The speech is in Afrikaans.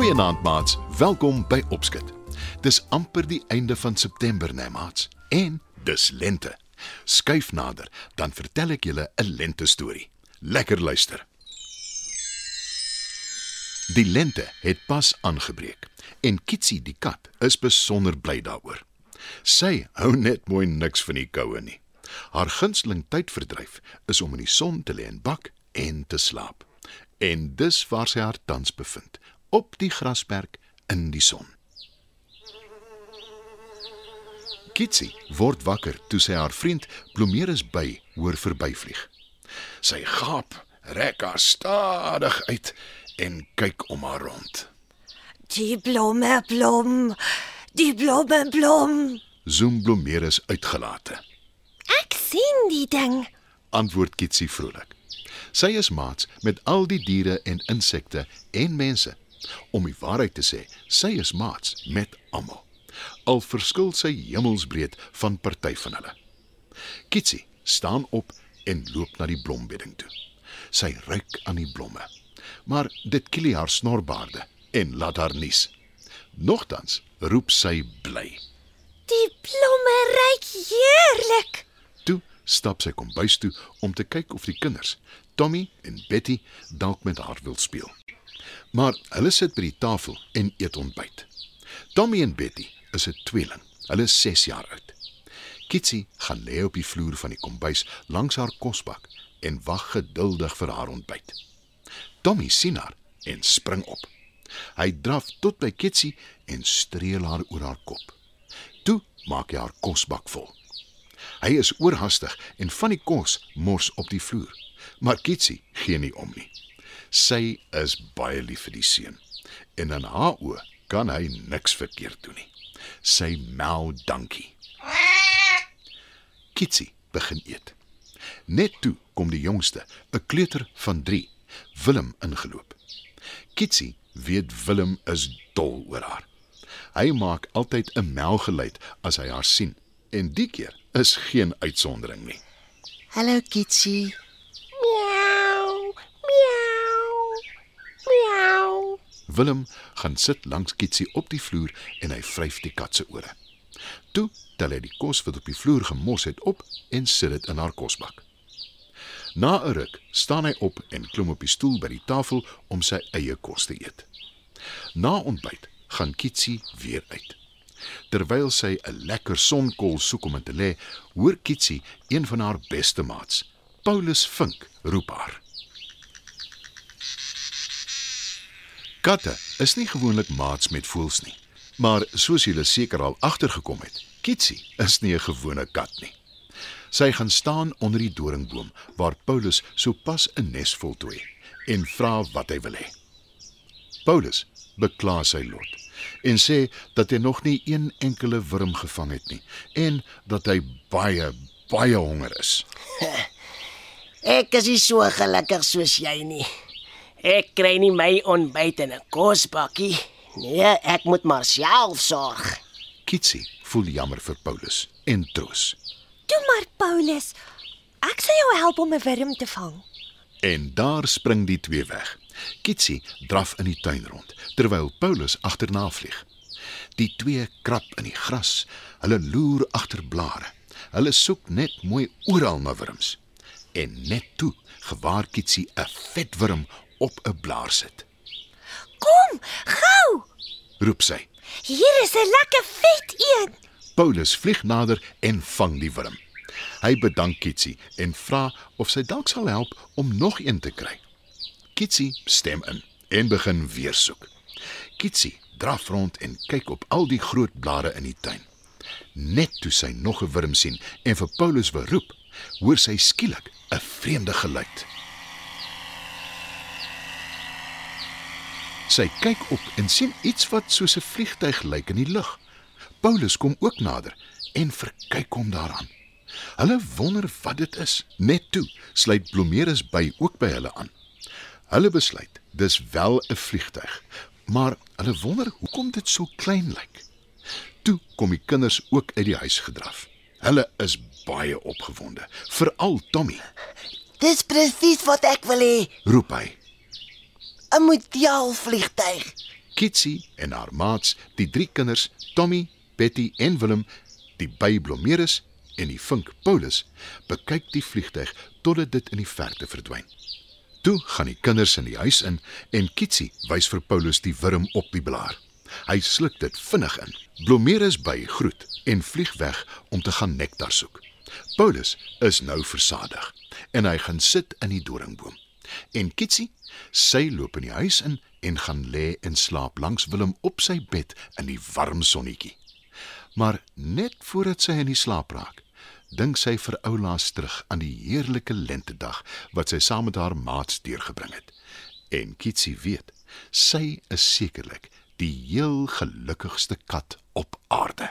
Goeienaand maats, welkom by Opskit. Dis amper die einde van September, né maats? En dis lente. Skuif nader, dan vertel ek julle 'n lente storie. Lekker luister. Die lente het pas aangebreek en Kitsie die kat is besonder bly daaroor. Sy hou net mooi niks van die koue nie. Haar gunsteling tydverdryf is om in die son te lê en bak en te slaap. En dis waar sy haar tans bevind, op die grasperk in die son. Kitsie word wakker toe sy haar vriend Blomeerus by hoor verbyvlieg. Sy gaap, rek haar stadig uit en kyk om haar rond. Die blomme blom, die blomme blom. Zoom Blomeerus uitgelate. Ek sien die ding. Antwoord Kitsie vrolik. Sy is maats met al die diere en insekte en mense. Om die waarheid te sê, sy is maats met almal. Al verskil sy hemelsbreed van party van hulle. Kitsie staan op en loop na die blombedding toe. Sy ruik aan die blomme. Maar dit kilie haar snorbaarde en laat haar nies. Nogtans roep sy bly. Die blomme ruik heerlik. Toe stap sy kombuis toe om te kyk of die kinders, Tommy en Betty, dalk met haar wil speel. Maar hulle sit by die tafel en eet ontbyt. Tommy en Betty is 'n tweeling. Hulle is 6 jaar oud. Kitsie gaan lê op die vloer van die kombuis langs haar kosbak en wag geduldig vir haar ontbyt. Tommy sien haar en spring op. Hy draf tot by Kitsie en streel haar oor haar kop. Toe maak hy haar kosbak vol. Hy is oorhaastig en van die kos mors op die vloer. Maar Kitsie gee nie om nie. Sy is baie lief vir die seun en in haar oë kan hy niks verkeerd doen nie. Sy mel dankie. Kitsie begin eet. Net toe kom die jongste, 'n kleuter van 3, Willem ingeloop. Kitsie weet Willem is dol oor haar. Hy maak altyd 'n melgeluid as hy haar sien en die keer is geen uitsondering nie. Hallo Kitsie. Willem gaan sit langs Kitsie op die vloer en hy vryf die kat se ore. Toe tel hy die kos wat op die vloer gemos het op en sit dit in haar kosbak. Na 'n ruk staan hy op en klim op die stoel by die tafel om sy eie kos te eet. Na ontbyt gaan Kitsie weer uit. Terwyl sy 'n lekker sonkool soek om in te lê, hoor Kitsie een van haar beste maats, Paulus Vink, roep haar. Katte is nie gewoonlik maats met voëls nie, maar soos julle seker al agtergekom het, Kitsie is nie 'n gewone kat nie. Sy gaan staan onder die doringboom waar Paulus sopas 'n nes voltooi en vra wat hy wil hê. Paulus bekla sy lot en sê dat hy nog nie een enkele wurm gevang het nie en dat hy baie baie honger is. Ek is nie so gelukkig soos jy nie. Ek kry nie my ontbyt in 'n kosbakkie. Nee, ek moet maar self sorg. Kitsie voel jammer vir Paulus en troos. Toe maar Paulus. Ek sal jou help om 'n wurm te vang. En daar spring die twee weg. Kitsie draf in die tuin rond terwyl Paulus agterna vlieg. Die twee krap in die gras. Hulle loer agter blare. Hulle soek net mooi oral na wurms. En net toe gewaar Kitsie 'n vet wurm op 'n blaar sit. Kom, gou. Roep sy. Hier is 'n lekker vet een. Paulus vlieg nader en vang die wurm. Hy bedank Kitsie en vra of sy dalk sal help om nog een te kry. Kitsie stem in en begin weer soek. Kitsie draf rond en kyk op al die groot blare in die tuin. Net toe sy nog 'n wurm sien en vir Paulus wil roep, hoor sy skielik 'n vreemde geluid. Sy kyk op en sien iets wat soos 'n vliegtyg lyk in die lug. Paulus kom ook nader en verkyk hom daaraan. Hulle wonder wat dit is. Net toe sluit Blomeerus by ook by hulle aan. Hulle besluit dis wel 'n vliegtyg, maar hulle wonder hoekom dit so klein lyk. Toe kom die kinders ook uit die huis gedraf. Hulle is baie opgewonde, veral Tommy. Dis presies wat ek wil hê. Roep hy. 'n Model vliegtyg. Kitsie en haar maats, die drie kinders, Tommy, Betty en Willem, die by Blomeris en die vink Paulus, bekyk die vliegtyg totdat dit in die verte verdwyn. Toe gaan die kinders in die huis in en Kitsie wys vir Paulus die wurm op die blaar. Hy sluk dit vinnig in. Blomeris by groet en vlieg weg om te gaan nektar soek. Paulus is nou versadig en hy gaan sit in die doringboom. En Kitsie, sy loop in die huis in en gaan lê en slaap langs Willem op sy bed in die warm sonnetjie. Maar net voordat sy in die slaap raak, dink sy vir oulaas terug aan die heerlike lentedag wat sy saam met haar maats deurgebring het. En Kitsie weet, sy is sekerlik die heel gelukkigste kat op aarde.